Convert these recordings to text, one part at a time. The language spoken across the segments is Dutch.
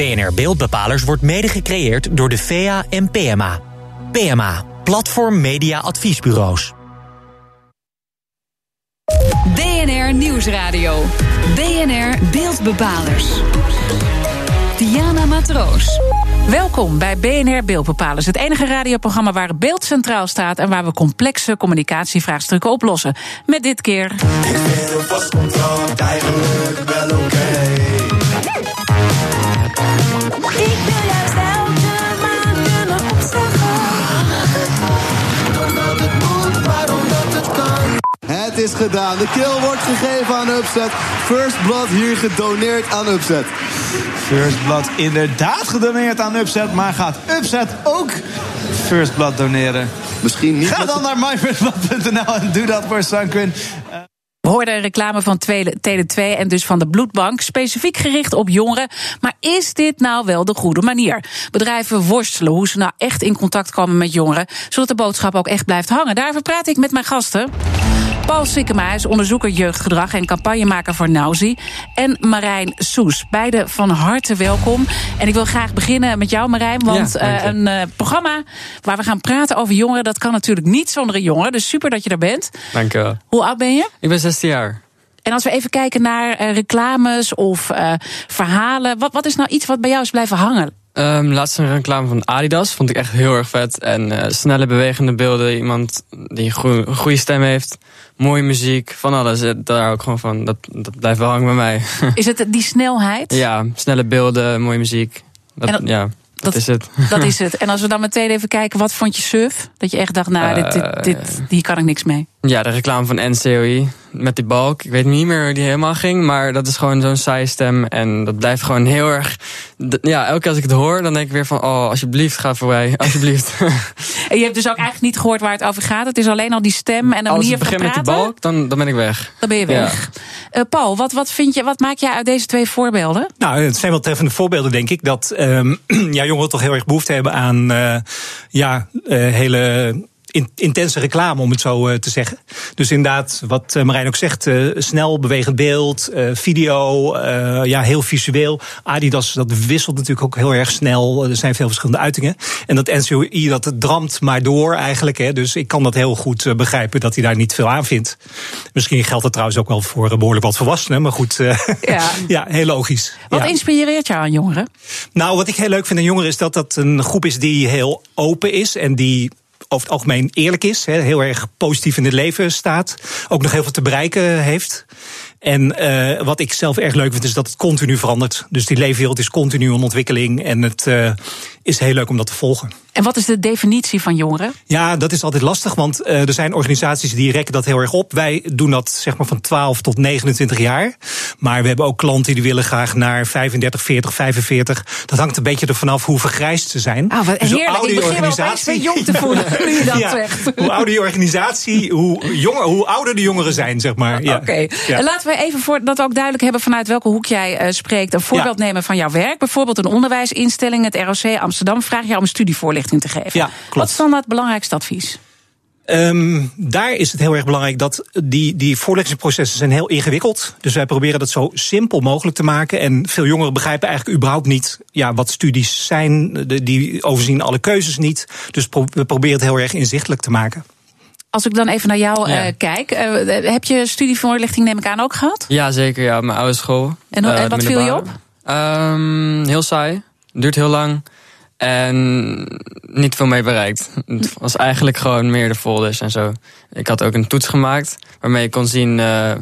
BNR Beeldbepalers wordt mede gecreëerd door de VA en PMA. PMA, Platform Media Adviesbureaus. BNR Nieuwsradio. BNR Beeldbepalers. Diana Matroos. Welkom bij BNR Beeldbepalers, het enige radioprogramma waar beeld centraal staat en waar we complexe communicatievraagstukken oplossen. Met dit keer. Ik vind een vast contract eigenlijk wel oké. Is gedaan. De kill wordt gegeven aan Upset. First Blood hier gedoneerd aan Upset. First Blood inderdaad gedoneerd aan Upset. Maar gaat Upset ook First Blood doneren? Misschien niet. Ga dan naar myfirstblood.nl en doe dat voor Sanquin. We hoorden een reclame van Tele Tele 2 en dus van de Bloedbank, specifiek gericht op jongeren. Maar is dit nou wel de goede manier? Bedrijven worstelen hoe ze nou echt in contact komen met jongeren, zodat de boodschap ook echt blijft hangen. Daarover praat ik met mijn gasten. Paul Sikkema is onderzoeker jeugdgedrag en campagnemaker voor Nauzi. En Marijn Soes. Beide van harte welkom. En ik wil graag beginnen met jou, Marijn. Want Ja, eh, een eh, programma waar we gaan praten over jongeren... dat kan natuurlijk niet zonder een jongere. Dus super dat je er bent. Dank je wel. Hoe oud ben je? Ik ben 16 jaar. En als we even kijken naar eh, reclames of verhalen... Wat, wat is nou iets wat bij jou is blijven hangen? Ehm laatst een reclame van Adidas vond ik echt heel erg vet. En eh, snelle bewegende beelden, iemand die een goe- een goede stem heeft, mooie muziek, van alles. Eh, Daar hou ik gewoon van. Dat, dat blijft wel hangen bij mij. Is het die snelheid? ja, snelle beelden, mooie muziek. Dat, ja, dat, dat- is het. Dat is het. En als we dan meteen even kijken, wat vond je surf? Dat je echt dacht, nou, dit, dit, dit, hier kan ik niks mee. Ja, de reclame van NCOI met die balk. Ik weet niet meer hoe die helemaal ging, maar dat is gewoon zo'n saaie stem. En dat blijft gewoon heel erg... Ja, elke keer als ik het hoor, dan denk ik weer van... Oh, alsjeblieft, ga voorbij. Alsjeblieft. En je hebt dus ook eigenlijk niet gehoord waar het over gaat. Het is alleen al die stem en de als manier het van begint met die praten. balk, dan, dan ben ik weg. Dan ben je weg. Eh, Paul, wat, wat, vind je, wat maak jij uit deze twee voorbeelden? Nou, het zijn wel treffende voorbeelden, denk ik. Dat ehm, ja, jongeren toch heel erg behoefte hebben aan eh, ja, eh, hele in- intense reclame, om het zo eh, te zeggen. Dus inderdaad, wat eh, Marijn ook zegt, eh, snel bewegend beeld, video, ja, heel visueel. Adidas, dat wisselt natuurlijk ook heel erg snel. Er zijn veel verschillende uitingen. En dat NCOI, dat dramt maar door eigenlijk. Hè. Dus ik kan dat heel goed begrijpen dat hij daar niet veel aan vindt. Misschien geldt dat trouwens ook wel voor eh, behoorlijk wat volwassenen. Maar goed, Ja. ja, heel logisch. Wat ja. inspireert jou aan jongeren? Nou, wat ik heel leuk vind aan jongeren is dat dat een groep is die heel open is en die over het algemeen eerlijk is, heel erg positief in het leven staat, ook nog heel veel te bereiken heeft. En eh, wat ik zelf erg leuk vind is dat het continu verandert. Dus die leefwereld is continu in ontwikkeling en het eh, is heel leuk om dat te volgen. En wat is de definitie van jongeren? Ja, dat is altijd lastig, want eh, er zijn organisaties die rekken dat heel erg op. Wij doen dat zeg maar van 12 tot 29 jaar. Maar we hebben ook klanten die willen graag naar 35, 40, 45. Dat hangt een beetje ervan af hoe vergrijsd ze zijn. Ah, wat Dus heerlijk. ouder Ik je wel jong te voelen, nu je dat Ja, zegt. Hoe ouder je organisatie, hoe, jonger, hoe ouder de jongeren zijn, zeg maar. Ja. Oké. Ja. En laten we even, voor, dat we ook duidelijk hebben vanuit welke hoek jij eh, spreekt, een voorbeeld nemen van jouw werk. Bijvoorbeeld een onderwijsinstelling, het ROC Amsterdam, vraag jou om studievoorlichting te geven. Ja, klopt. Wat is dan het belangrijkste advies? Ehm, daar is het heel erg belangrijk dat die, die voorleggingsprocessen zijn heel ingewikkeld. Dus wij proberen dat zo simpel mogelijk te maken. En veel jongeren begrijpen eigenlijk überhaupt niet ja, wat studies zijn. Die overzien alle keuzes niet. Dus pro- we proberen het heel erg inzichtelijk te maken. Als ik dan even naar jou Ja. eh, kijk, eh, heb je studievoorlichting neem ik aan ook gehad? Ja, zeker. Ja, op mijn oude school. En Eh, en wat viel je middelbare. Ehm, heel saai. Duurt heel lang. En niet veel mee bereikt. Het was eigenlijk gewoon meer de folders en zo. Ik had ook een toets gemaakt waarmee ik kon zien eh,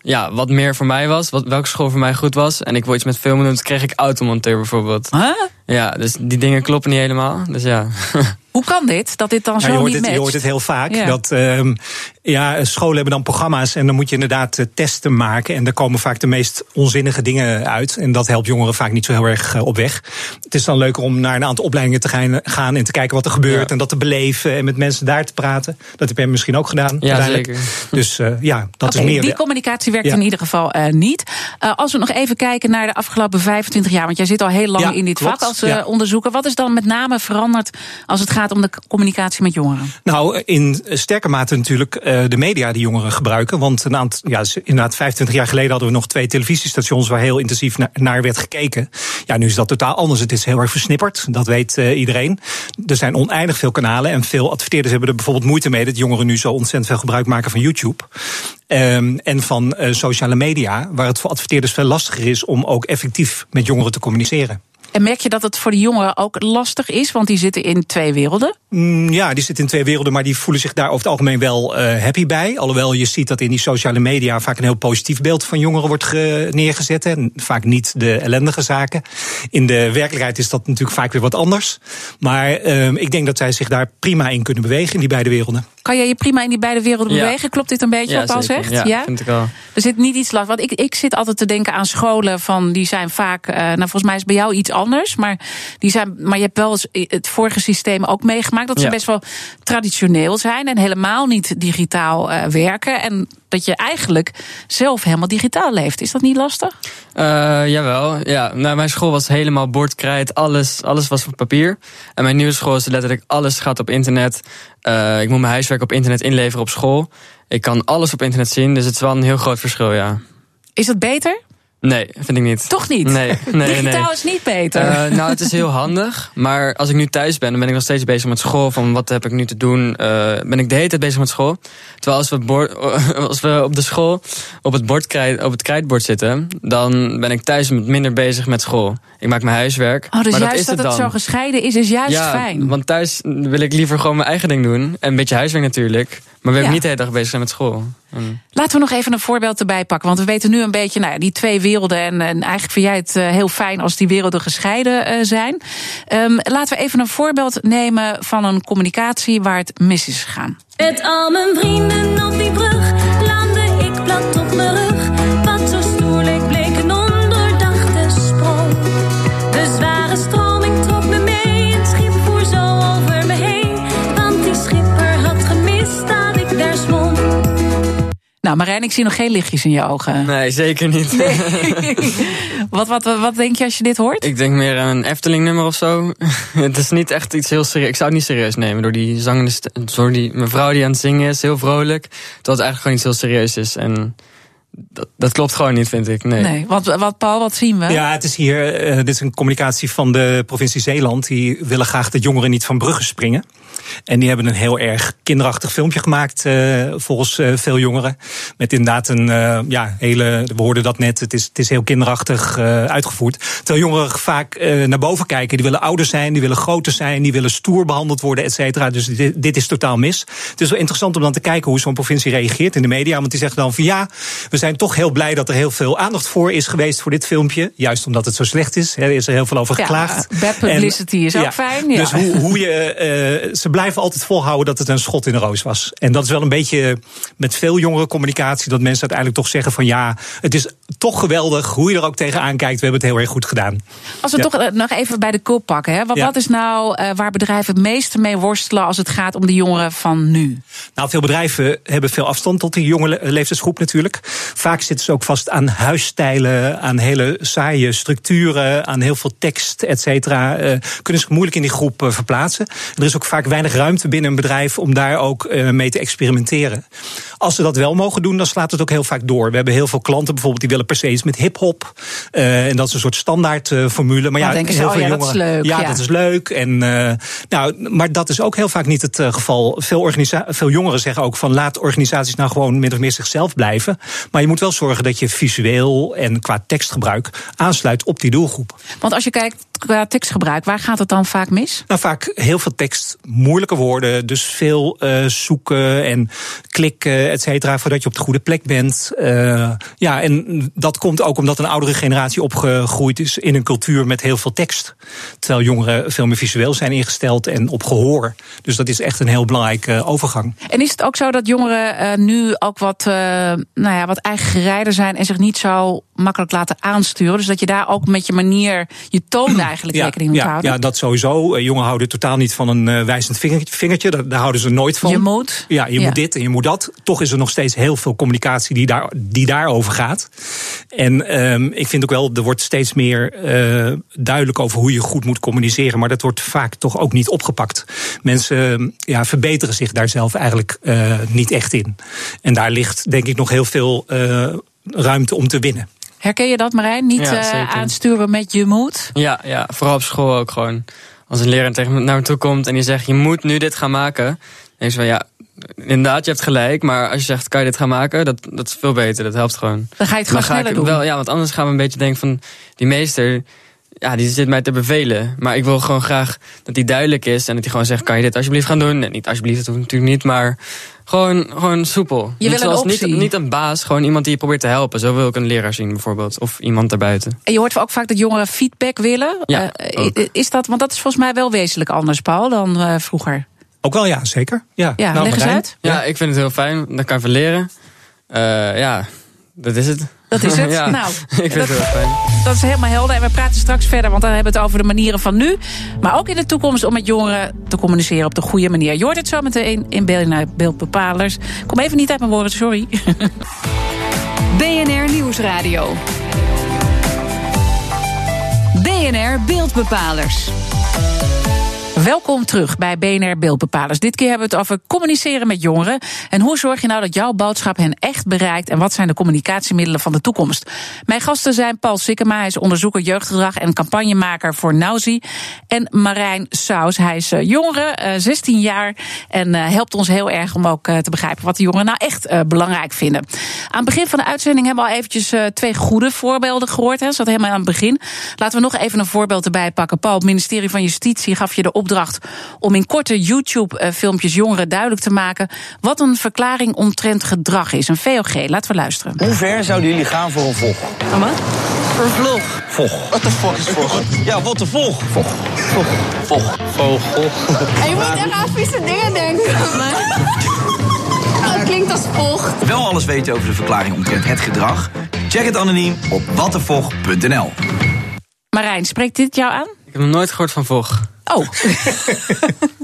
ja, wat meer voor mij was. Wat, welke school voor mij goed was. En ik wil iets met filmen doen, kreeg ik automonteur bijvoorbeeld. Huh? Ja, dus die dingen kloppen niet helemaal. Dus ja. Hoe kan dit, dat dit dan Ja, zo je, hoort niet het, je hoort het heel vaak. Ja. Dat ehm, ja, scholen hebben dan programma's en dan moet je inderdaad eh, testen maken. En daar komen vaak de meest onzinnige dingen uit. En dat helpt jongeren vaak niet zo heel erg eh, op weg. Het is dan leuker om naar een aantal opleidingen te gaan, gaan en te kijken wat er gebeurt. Ja. En dat te beleven en met mensen daar te praten. Dat heb jij misschien ook gedaan. Ja, zeker. Dus eh, ja, dat is meer. die de- communicatie werkt Ja. in ieder geval eh, niet. Eh, als we nog even kijken naar de afgelopen 25 jaar, want jij zit al heel lang Ja, in dit klopt. vak eh, Ja. onderzoeker. Wat is dan met name veranderd als het gaat om de communicatie met jongeren? Nou, in sterke mate natuurlijk eh, de media die jongeren gebruiken. Want een aantal, ja, inderdaad, 25 jaar geleden hadden we nog twee televisiestations waar heel intensief na- naar werd gekeken. Ja, nu is dat totaal anders. Het is heel erg versnipperd. Dat weet eh, iedereen. Er zijn oneindig veel kanalen. En veel adverteerders hebben er bijvoorbeeld moeite mee dat jongeren nu zo ontzettend veel gebruik maken van YouTube. Ehm, en van eh, sociale media, waar het voor adverteerders veel lastiger is om ook effectief met jongeren te communiceren. En merk je dat het voor de jongeren ook lastig is? Want die zitten in twee werelden. Mm, Ja, die zitten in twee werelden, maar die voelen zich daar over het algemeen wel eh, happy bij. Alhoewel je ziet dat in die sociale media vaak een heel positief beeld van jongeren wordt ge- neergezet. En vaak niet de ellendige zaken. In de werkelijkheid is dat natuurlijk vaak weer wat anders. Maar ehm, ik denk dat zij zich daar prima in kunnen bewegen in die beide werelden. Kan jij je prima in die beide werelden Ja. bewegen? Klopt dit een beetje wat Paul zeker. zegt? Ja, vind ik wel. Er zit niet iets last. Want ik, ik zit altijd te denken aan scholen van die zijn vaak. eh, nou, volgens mij is bij jou iets anders. Maar, die zijn, maar je hebt wel eens het vorige systeem ook meegemaakt. Dat ze Ja. best wel traditioneel zijn en helemaal niet digitaal eh, werken. En dat je eigenlijk zelf helemaal digitaal leeft. Is dat niet lastig? Eh, jawel, ja. Nou, mijn school was helemaal bordkrijt. Alles, alles was op papier. En mijn nieuwe school is letterlijk alles gaat op internet. Eh, ik moet mijn huiswerk op internet inleveren op school. Ik kan alles op internet zien, dus het is wel een heel groot verschil, ja. Is dat beter? Nee, vind ik niet. Toch niet? Nee, nee, digitaal nee. is niet beter. Eh, nou, het is heel handig. Maar als ik nu thuis ben, dan ben ik nog steeds bezig met school. Van wat heb ik nu te doen? Eh, ben ik de hele tijd bezig met school. Terwijl als we, bord, als we op de school op het, bordkrijt, op het krijtbord zitten, dan ben ik thuis met minder bezig met school. Ik maak mijn huiswerk. oh, dus maar juist is dat het zo gescheiden is, is juist ja, fijn. want thuis wil ik liever gewoon mijn eigen ding doen. En een beetje huiswerk natuurlijk. Maar we Ja. hebben niet de hele dag bezig zijn met school. En- Laten we nog even een voorbeeld erbij pakken. Want we weten nu een beetje, nou ja, die twee werelden. En, en eigenlijk vind jij het eh, heel fijn als die werelden gescheiden eh, zijn. Ehm, laten we even een voorbeeld nemen van een communicatie waar het mis is gegaan. Met al mijn vrienden op die brug landde ik plat op mijn rug. Wat zo stoer leek, bleek een ondoordachte sprong. De zware stroming Nou, Marijn, ik zie nog geen lichtjes in je ogen. Nee, zeker niet. wat, wat, wat, wat denk je als je dit hoort? Ik denk meer aan een Efteling-nummer of zo. het is niet echt iets heel serieus. Ik zou het niet serieus nemen door die zangende door die mevrouw die aan het zingen is, heel vrolijk. Terwijl het eigenlijk gewoon iets heel serieus is. En dat, dat klopt gewoon niet, vind ik. Nee. Nee, wat, wat Paul, wat zien we? Ja, het is hier, eh, dit is een communicatie van de provincie Zeeland. Die willen graag dat jongeren niet van bruggen springen. En die hebben een heel erg kinderachtig filmpje gemaakt, eh, volgens eh, veel jongeren. Met inderdaad een eh, ja, hele, we hoorden dat net, het is, het is heel kinderachtig eh, uitgevoerd. Terwijl jongeren vaak eh, naar boven kijken. Die willen ouder zijn, die willen groter zijn, die willen stoer behandeld worden, et cetera. Dus dit, dit is totaal mis. Het is wel interessant om dan te kijken hoe zo'n provincie reageert in de media. Want die zeggen dan van ja, we zijn toch heel blij dat er heel veel aandacht voor is geweest voor dit filmpje. Juist omdat het zo slecht is. Er is er heel veel over Ja, geklaagd. bad publicity is ook fijn, ja. Dus hoe, hoe je, eh, ze blijven altijd volhouden dat het een schot in de roos was. En dat is wel een beetje met veel jongere communicatie. Dat mensen uiteindelijk toch zeggen van ja, het is toch geweldig. Hoe je er ook tegenaan kijkt, we hebben het heel erg goed gedaan. Als we Ja. toch eh, nog even bij de kop pakken. Hè? Wat, Ja. wat is nou eh, waar bedrijven het meeste mee worstelen als het gaat om de jongeren van nu? Nou, veel bedrijven hebben veel afstand tot die jonge le- leeftijdsgroep natuurlijk. Vaak zitten ze ook vast aan huisstijlen, aan hele saaie structuren, aan heel veel tekst, et cetera. Eh, kunnen zich moeilijk in die groep eh, verplaatsen. Er is ook vaak weinig ruimte binnen een bedrijf om daar ook eh, mee te experimenteren. Als ze dat wel mogen doen, dan slaat het ook heel vaak door. We hebben heel veel klanten bijvoorbeeld die willen per se iets met hip-hop. En dat is een soort standaard eh, formule. Maar Dan ja, denken ze, heel oh veel ja, dat is jongeren- leuk, Ja, ja. dat is leuk. En, nou, maar dat is ook heel vaak niet het geval. Veel, veel jongeren zeggen ook van laat organisaties nou gewoon min of meer zichzelf blijven. Maar je moet wel zorgen dat je visueel en qua tekstgebruik aansluit op die doelgroep. Want als je kijkt qua tekstgebruik, waar gaat het dan vaak mis? Nou, vaak heel veel tekst, moeilijke woorden. Dus veel eh, zoeken en klikken, et cetera, voordat je op de goede plek bent. Eh, ja, en dat komt ook omdat een oudere generatie opgegroeid is in een cultuur met heel veel tekst. Terwijl jongeren veel meer visueel zijn ingesteld en op gehoor. Dus dat is echt een heel belangrijke eh, overgang. En is het ook zo dat jongeren eh, nu ook wat, eh nou ja, wat eigen zijn en zich niet zo makkelijk laten aansturen? Dus dat je daar ook met je manier, je toon eigenlijk rekening moet ja, houden. Ja, dat sowieso. Eh, Jongeren houden totaal niet van een eh, wijzend vingertje. Daar, daar houden ze nooit van. Je moet. Ja, je Ja. moet dit en je moet dat. Toch is er nog steeds heel veel communicatie die, daar, die daarover gaat. En ehm, ik vind ook wel, er wordt steeds meer eh, duidelijk over hoe je goed moet communiceren. Maar dat wordt vaak toch ook niet opgepakt. Mensen eh, ja, verbeteren zich daar zelf eigenlijk niet echt in. En daar ligt denk ik nog heel veel ruimte om te winnen. Herken je dat, Marijn? Niet Ja, eh, aansturen met je moed? Ja, ja, vooral op school ook gewoon. Als een leraar tegen me naar me toe komt en die zegt: Je moet nu dit gaan maken. Dan denk ik van ja, inderdaad, je hebt gelijk. Maar als je zegt: Kan je dit gaan maken? Dat, dat is veel beter. Dat helpt gewoon. Dan ga je het gewoon sneller doen. wel, ja, want anders gaan we een beetje denken van die meester. Ja, die zit mij te bevelen. Maar ik wil gewoon graag dat hij duidelijk is. En dat hij gewoon zegt: Kan je dit alsjeblieft gaan doen? En niet alsjeblieft, dat hoeft natuurlijk niet. Maar gewoon, gewoon soepel. Je niet, wil een zoals- niet, optie. niet een baas, gewoon iemand die je probeert te helpen. Zo wil ik een leraar zien, bijvoorbeeld. Of iemand daarbuiten. En je hoort ook vaak dat jongeren feedback willen. Ja, Eh, is dat, want dat is volgens mij wel wezenlijk anders, Paul, dan eh, vroeger. Ook wel, ja, zeker. Ja, Ja, Nou, leg eens uit. Ja, ik vind het heel fijn. Dat kan je van leren. Eh, ja, dat is het. Dat is het. ja, Nou, ik vind dat- het heel fijn. Dat is helemaal helder. En we praten straks verder, want dan hebben we het over de manieren van nu. Maar ook in de toekomst om met jongeren te communiceren op de goede manier. Je hoort het zo meteen in BNR Beeldbepalers. Kom even niet uit mijn woorden, sorry. BNR Nieuwsradio. BNR Beeldbepalers. Welkom terug bij BNR Beeldbepalers. Dit keer hebben we het over communiceren met jongeren. En hoe zorg je nou dat jouw boodschap hen echt bereikt? En wat zijn de communicatiemiddelen van de toekomst? Mijn gasten zijn Paul Sikkema, hij is onderzoeker jeugdgedrag en campagnemaker voor Nauzi. En Marijn Saus, hij is eh, jongere, eh, 16 jaar. En eh, helpt ons heel erg om ook eh, te begrijpen wat de jongeren nou echt eh, belangrijk vinden. Aan het begin van de uitzending hebben we al eventjes eh, twee goede voorbeelden gehoord. Hè. Dat zat helemaal aan het begin. Laten we nog even een voorbeeld erbij pakken. Paul, het ministerie van Justitie gaf je de opdracht om in korte YouTube-filmpjes jongeren duidelijk te maken wat een verklaring omtrent gedrag is. Een VOG. Laten we luisteren. Hoe ver zouden jullie gaan voor een vlog? Voor vlog. Vlog. What the fuck is vlog? Ja, wat de vlog? Vlog. Vlog. Vlog. Vogel. En je moet echt aan vieze dingen denken. Dat klinkt als volgt. Wel alles weten over de verklaring omtrent het gedrag? Check het anoniem op wattevog.nl. Marijn, spreekt dit jou aan? Ik heb nog nooit gehoord van Vog. Oh,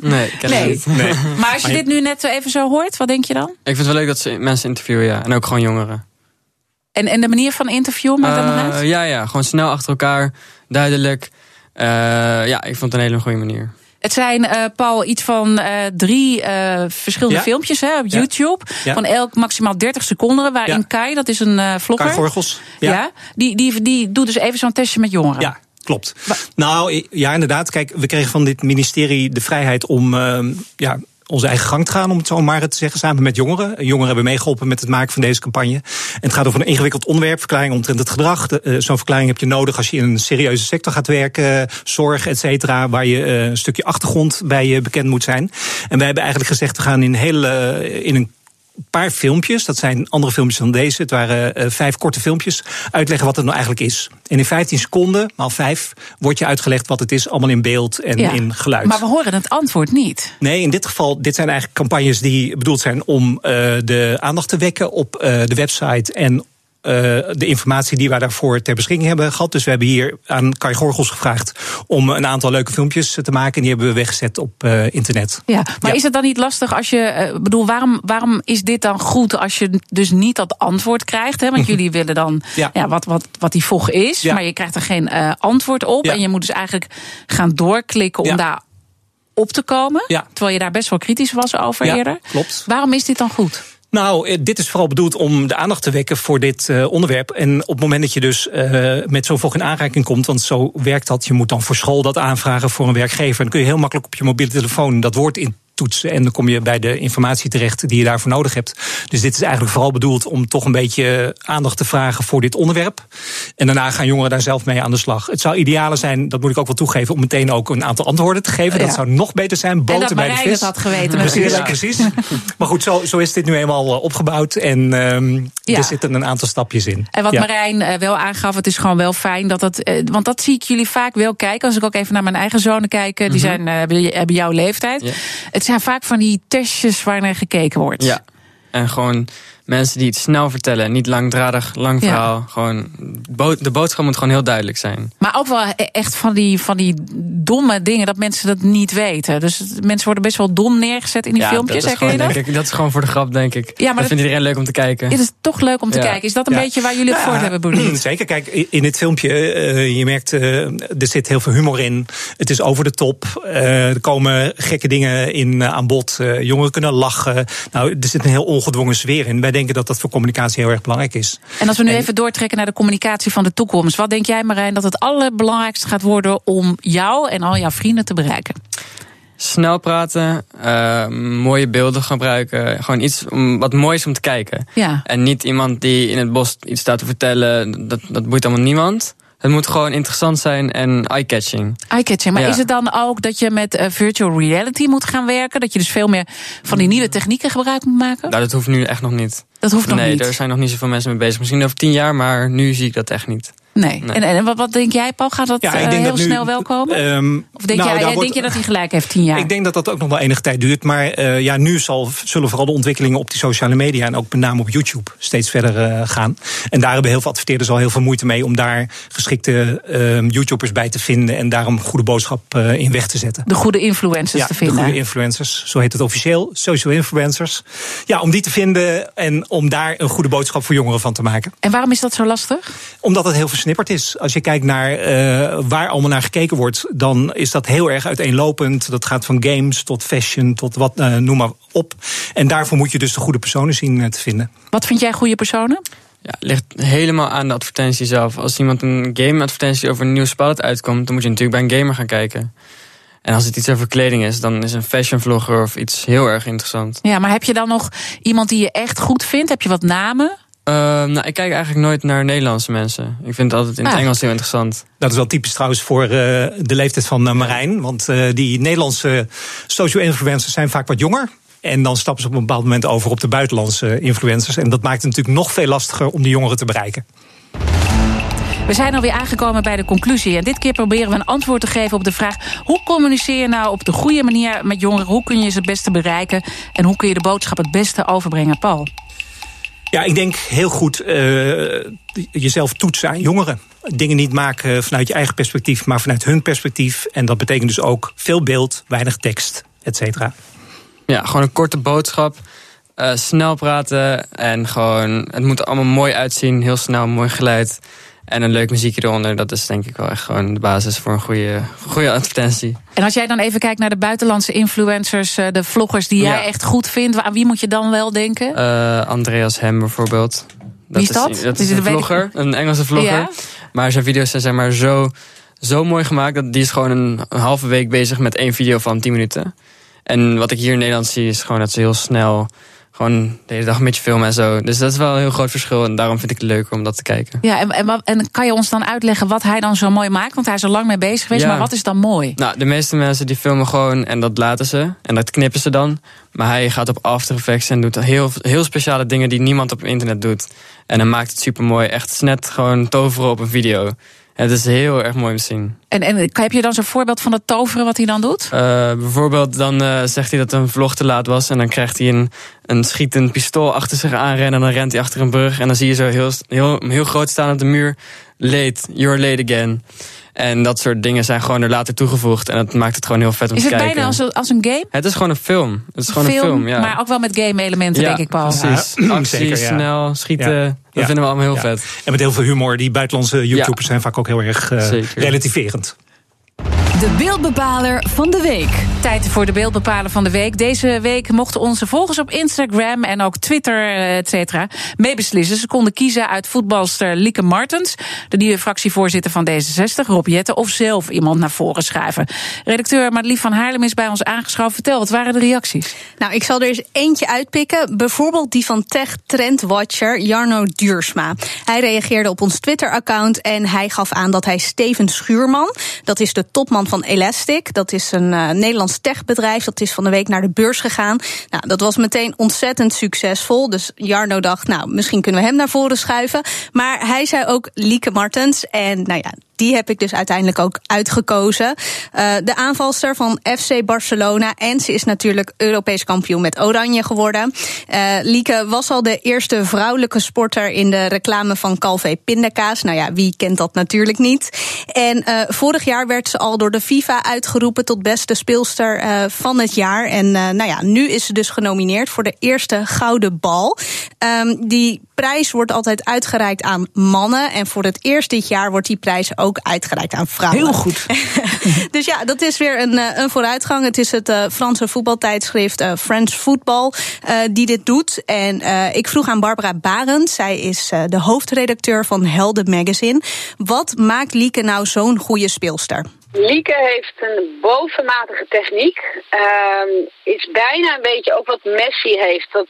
Nee, ik ken Nee. het niet. Nee. maar als je dit nu net zo even zo hoort, wat denk je dan? Ik vind het wel leuk dat ze mensen interviewen, ja. En ook gewoon jongeren. En, en de manier van interviewen, maakt dat nog Eh, uit? ja, ja, gewoon snel achter elkaar, duidelijk. Eh, ja, ik vond het een hele goede manier. Het zijn, eh, Paul, iets van eh, drie eh, verschillende Ja. filmpjes hè, op Ja. YouTube. Ja. Van elk maximaal 30 seconden. Waarin Ja. Kai, dat is een eh vlogger. Kai Gorgels. Ja. Ja. die, die, die doet dus even zo'n testje met jongeren. Ja, klopt. Nou, ja, inderdaad. Kijk, we kregen van dit ministerie de vrijheid om ehm, ja, onze eigen gang te gaan, om het zo maar te zeggen, samen met jongeren. Jongeren hebben meegeholpen met het maken van deze campagne. En het gaat over een ingewikkeld onderwerp, verklaring omtrent het gedrag. Eh, Zo'n verklaring heb je nodig als je in een serieuze sector gaat werken, zorg, et cetera, waar je eh, een stukje achtergrond bij je bekend moet zijn. En wij hebben eigenlijk gezegd, we gaan in, hele, eh, in een paar filmpjes, dat zijn andere filmpjes dan deze. Het waren eh, vijf korte filmpjes. Uitleggen wat het nou eigenlijk is. En in 15 seconden, maal vijf, wordt je uitgelegd wat het is. Allemaal in beeld en Ja. in geluid. Maar we horen het antwoord niet. Nee, in dit geval, dit zijn eigenlijk campagnes die bedoeld zijn om eh, de aandacht te wekken op eh, de website en eh, de informatie die wij daarvoor ter beschikking hebben gehad. Dus we hebben hier aan Kai Gorgels gevraagd om een aantal leuke filmpjes te maken. En die hebben we weggezet op eh, internet. Ja, maar Ja. is het dan niet lastig als je. eh, bedoel, waarom, waarom is dit dan goed als je dus niet dat antwoord krijgt? Hè? Want jullie willen dan ja. Ja. wat, wat, wat die vog is, Ja. maar je krijgt er geen eh, antwoord op. En je moet dus eigenlijk gaan doorklikken om daar op te komen. Terwijl je daar best wel kritisch was over Ja, eerder. klopt. Waarom is dit dan goed? Nou, eh, dit is vooral bedoeld om de aandacht te wekken voor dit eh, onderwerp. En op het moment dat je dus eh, met zo'n volk in aanraking komt, want zo werkt dat, je moet dan voor school dat aanvragen voor een werkgever. Dan kun je heel makkelijk op je mobiele telefoon dat woord En dan kom je bij de informatie terecht die je daarvoor nodig hebt. Dus dit is eigenlijk vooral bedoeld om toch een beetje aandacht te vragen voor dit onderwerp. En daarna gaan jongeren daar zelf mee aan de slag. Het zou idealer zijn, dat moet ik ook wel toegeven, om meteen ook een aantal antwoorden te geven. Ja. Dat zou nog beter zijn. Boter en dat bij de vis. het had geweten Precies, precies. Maar goed, zo, zo is dit nu eenmaal eh, opgebouwd. En ehm, Ja. er zitten een aantal stapjes in. En wat. Marijn eh, wel aangaf, het is gewoon wel fijn dat dat. eh, want dat zie ik jullie vaak wel kijken. Als ik ook even naar mijn eigen zonen kijk, die zijn, eh, hebben- hebben jouw leeftijd. Het zijn vaak van die testjes waar naar gekeken wordt. Ja. En gewoon mensen die het snel vertellen. Niet langdradig, lang Ja. verhaal. Gewoon, de boodschap moet gewoon heel duidelijk zijn. Maar ook wel e- echt van die, van die domme dingen dat mensen dat niet weten. Dus mensen worden best wel dom neergezet in die ja, filmpjes. dat is, gewoon, dat? denk ik, dat is gewoon voor de grap, denk ik. Ja, maar dat dat- vindt iedereen leuk om te kijken. Het is toch leuk om te Ja. kijken. Is dat een Ja. beetje waar jullie het voor Ja, hebben, Boerdiet? Zeker, kijk, in dit filmpje, eh, je merkt, eh, er zit heel veel humor in. Het is over de top. Eh, er komen gekke dingen in aan bod. Eh, jongeren kunnen lachen. Nou, er zit een heel ongedwongen sfeer in. Wij denken dat dat voor communicatie heel erg belangrijk is. En als we nu even doortrekken naar de communicatie van de toekomst. Wat denk jij, Marijn, dat het allerbelangrijkste gaat worden om jou en al jouw vrienden te bereiken? Snel praten, eh, mooie beelden gebruiken. Gewoon iets om, wat moois om te kijken. Ja. En niet iemand die in het bos iets staat te vertellen. Dat, dat boeit allemaal niemand. Het moet gewoon interessant zijn en eye-catching. Eye-catching. Maar Ja. is het dan ook dat je met eh, virtual reality moet gaan werken? Dat je dus veel meer van die nieuwe technieken gebruik moet maken? Nou, dat hoeft nu echt nog niet. Dat hoeft nog nee, niet. daar zijn nog niet zoveel mensen mee bezig. Misschien over tien jaar, maar nu zie ik dat echt niet. Nee. Nee. En, en wat, wat denk jij, Paul? Gaat dat Ja, eh, heel dat nu, snel wel komen? Ehm, of denk, nou, jij, denk wordt- je dat hij gelijk heeft, tien jaar? Ik denk dat dat ook nog wel enige tijd duurt. Maar eh, ja, nu zal, zullen vooral de ontwikkelingen op die sociale media... en ook met name op YouTube steeds verder eh, gaan. En daar hebben heel veel adverteerders al heel veel moeite mee... om daar geschikte eh, YouTubers bij te vinden... en daar een goede boodschap in weg te zetten. de goede influencers Ja, te de vinden. goede influencers, zo heet het officieel. Social influencers. Ja, om die te vinden en om daar een goede boodschap voor jongeren van te maken. En waarom is dat zo lastig? Omdat het heel versnipperd is. Als je kijkt naar eh, waar allemaal naar gekeken wordt, dan is dat heel erg uiteenlopend. Dat gaat van games tot fashion tot wat, eh, noem maar op. En daarvoor moet je dus de goede personen zien eh, te vinden. Wat vind jij goede personen? Ja, het ligt helemaal aan de advertentie zelf. Als iemand een game-advertentie over een nieuw spel uitkomt, dan moet je natuurlijk bij een gamer gaan kijken. En als het iets over kleding is, dan is een fashion vlogger of iets heel erg interessant. Ja, maar heb je dan nog iemand die je echt goed vindt? Heb je wat namen? Eh, nou, ik kijk eigenlijk nooit naar Nederlandse mensen. Ik vind het altijd in het Ah. Engels heel interessant. Dat is wel typisch trouwens voor eh, de leeftijd van eh, Marijn. Want eh, die Nederlandse social influencers zijn vaak wat jonger. En dan stappen ze op een bepaald moment over op de buitenlandse influencers. En dat maakt het natuurlijk nog veel lastiger om die jongeren te bereiken. We zijn alweer aangekomen bij de conclusie. En dit keer proberen we een antwoord te geven op de vraag... hoe communiceer je nou op de goede manier met jongeren? Hoe kun je ze het beste bereiken? En hoe kun je de boodschap het beste overbrengen? Paul? Ja, ik denk heel goed eh, jezelf toetsen aan jongeren. Dingen niet maken vanuit je eigen perspectief, maar vanuit hun perspectief. En dat betekent dus ook veel beeld, weinig tekst, et cetera. Ja, gewoon een korte boodschap. eh, snel praten en gewoon, het moet er allemaal mooi uitzien. Heel snel, mooi geleid. En een leuk muziekje eronder. Dat is denk ik wel echt gewoon de basis voor een goede, goede advertentie. En als jij dan even kijkt naar de buitenlandse influencers... eh, de vloggers die jij Ja. echt goed vindt... aan wie moet je dan wel denken? Eh, Andreas Hem bijvoorbeeld. Wie is dat? dat Die is een vlogger, een Engelse vlogger. Ja. Maar zijn video's zijn zeg maar zo, zo mooi gemaakt... dat die is gewoon een, een halve week bezig met één video van 10 minuten. En wat ik hier in Nederland zie is gewoon dat ze heel snel... gewoon de hele dag een beetje filmen en zo. Dus dat is wel een heel groot verschil. En daarom vind ik het leuker om dat te kijken. Ja, en, en, en kan je ons dan uitleggen wat hij dan zo mooi maakt? Want hij is er lang mee bezig geweest, Ja. maar wat is dan mooi? Nou, de meeste mensen die filmen gewoon en dat laten ze. En dat knippen ze dan. Maar hij gaat op After Effects en doet heel, heel speciale dingen die niemand op internet doet. En dan maakt het super mooi. Echt net gewoon toveren op een video. Het is heel erg mooi om te zien. En, en heb je dan zo'n voorbeeld van het toveren wat hij dan doet? Eh, bijvoorbeeld dan eh, zegt hij dat een vlog te laat was. En dan krijgt hij een, een schietend pistool achter zich aanrennen. En dan rent hij achter een brug. En dan zie je zo heel, heel, heel groot staan op de muur. Late, you're late again. En dat soort dingen zijn gewoon er later toegevoegd. En dat maakt het gewoon heel vet om Is te het kijken. bijna als een, als een game? Het is gewoon een film. Het is gewoon een film, ja. Maar ook wel met game elementen, Ja, denk ik, Paul. precies. Ja, Actie, zeker, ja. snel, schieten. Ja. Dat Ja. vinden we allemaal heel Ja. vet. En met heel veel humor. Die buitenlandse YouTubers Ja. zijn vaak ook heel erg eh, relativerend. De beeldbepaler van de week. Tijd voor de beeldbepaler van de week. Deze week mochten onze volgers op Instagram en ook Twitter, eh, et cetera, meebeslissen. Ze konden kiezen uit voetbalster Lieke Martens, de nieuwe fractievoorzitter van D66, Rob Jetten, of zelf iemand naar voren schuiven. Redacteur Madelief van Haarlem is bij ons aangeschoven. Vertel, wat waren de reacties? Nou, ik zal er eens eentje uitpikken. Bijvoorbeeld die van Tech Trendwatcher Jarno Duursma. Hij reageerde op ons Twitter-account en hij gaf aan dat hij Steven Schuurman, dat is de topman van Elastic, dat is een eh, Nederlands techbedrijf, dat is van de week naar de beurs gegaan. Nou, dat was meteen ontzettend succesvol. Dus Jarno dacht, nou, misschien kunnen we hem naar voren schuiven. Maar hij zei ook Lieke Martens en nou ja, die heb ik dus uiteindelijk ook uitgekozen. Uh, de aanvalster van FC Barcelona. En ze is natuurlijk Europees kampioen met Oranje geworden. Uh, Lieke was al de eerste vrouwelijke sporter in de reclame van Calvé Pindakaas. Nou ja, wie kent dat natuurlijk niet. En uh, vorig jaar werd ze al door de FIFA uitgeroepen tot beste speelster van het jaar. En nou ja, nu is ze dus genomineerd voor de eerste gouden bal. Um, die prijs wordt altijd uitgereikt aan mannen. En voor het eerst dit jaar wordt die prijs ook uitgereikt aan vrouwen. Heel goed. dus ja, dat is weer een, een vooruitgang. Het is het uh, Franse voetbaltijdschrift uh, French Football uh, die dit doet. En ik vroeg aan Barbara Barend, zij is de hoofdredacteur van Helden Magazine. Wat maakt Lieke nou zo'n goede speelster? Lieke heeft een bovenmatige techniek. Uh, is bijna een beetje ook wat Messi heeft. Dat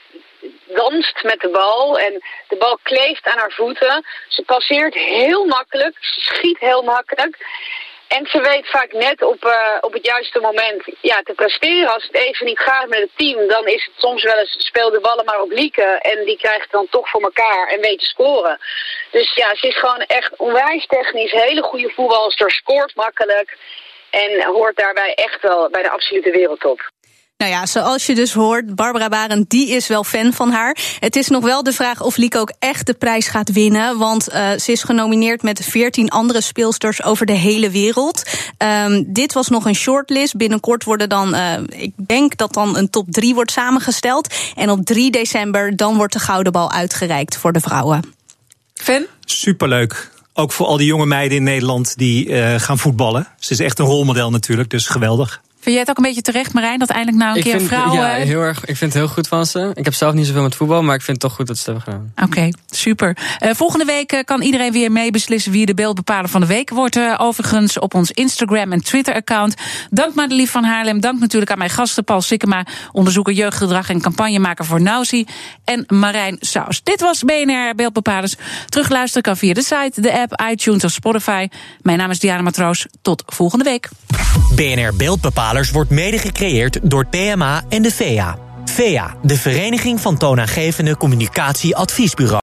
danst met de bal en de bal kleeft aan haar voeten. Ze passeert heel makkelijk, ze schiet heel makkelijk. En ze weet vaak net op, uh, op het juiste moment ja, te presteren. Als het even niet gaat met het team, dan is het soms wel eens speel de ballen maar op Lieke. En die krijgt dan toch voor elkaar en weet te scoren. Dus ja, ze is gewoon echt onwijs technisch. Hele goede voetbalster, scoort makkelijk. En hoort daarbij echt wel bij de absolute wereldtop. Nou ja, zoals je dus hoort, Barbara Barend, die is wel fan van haar. Het is nog wel de vraag of Lieke ook echt de prijs gaat winnen. Want uh, ze is genomineerd met 14 andere speelsters over de hele wereld. Um, dit was nog een shortlist. Binnenkort worden dan, uh, ik denk dat dan een top 3 wordt samengesteld. En op 3 december dan wordt de gouden bal uitgereikt voor de vrouwen. Fan? Superleuk. Ook voor al die jonge meiden in Nederland die uh, gaan voetballen. Ze is echt een rolmodel natuurlijk, dus geweldig. Vind jij het ook een beetje terecht, Marijn, dat eindelijk nou een ik keer vind, vrouwen... Ja, heel erg, ik vind het heel goed van ze. Ik heb zelf niet zoveel met voetbal, maar ik vind het toch goed dat ze het hebben gedaan. Oké, okay, super. Uh, volgende week uh, kan iedereen weer mee beslissen wie de beeldbepaler van de week wordt. Uh, overigens op ons Instagram en Twitter-account. Dank Madelief van Haarlem. Dank natuurlijk aan mijn gasten Paul Sikkema, onderzoeker jeugdgedrag en campagnemaker voor Nausi. En Marijn Saus. Dit was BNR Beeldbepalers. Terugluisteren kan via de site, de app, iTunes of Spotify. Mijn naam is Diana Matroos. Tot volgende week. BNR Beeldbepalers wordt mede gecreëerd door PMA en de VEA. VEA, de Vereniging van Toonaangevende Communicatieadviesbureaus.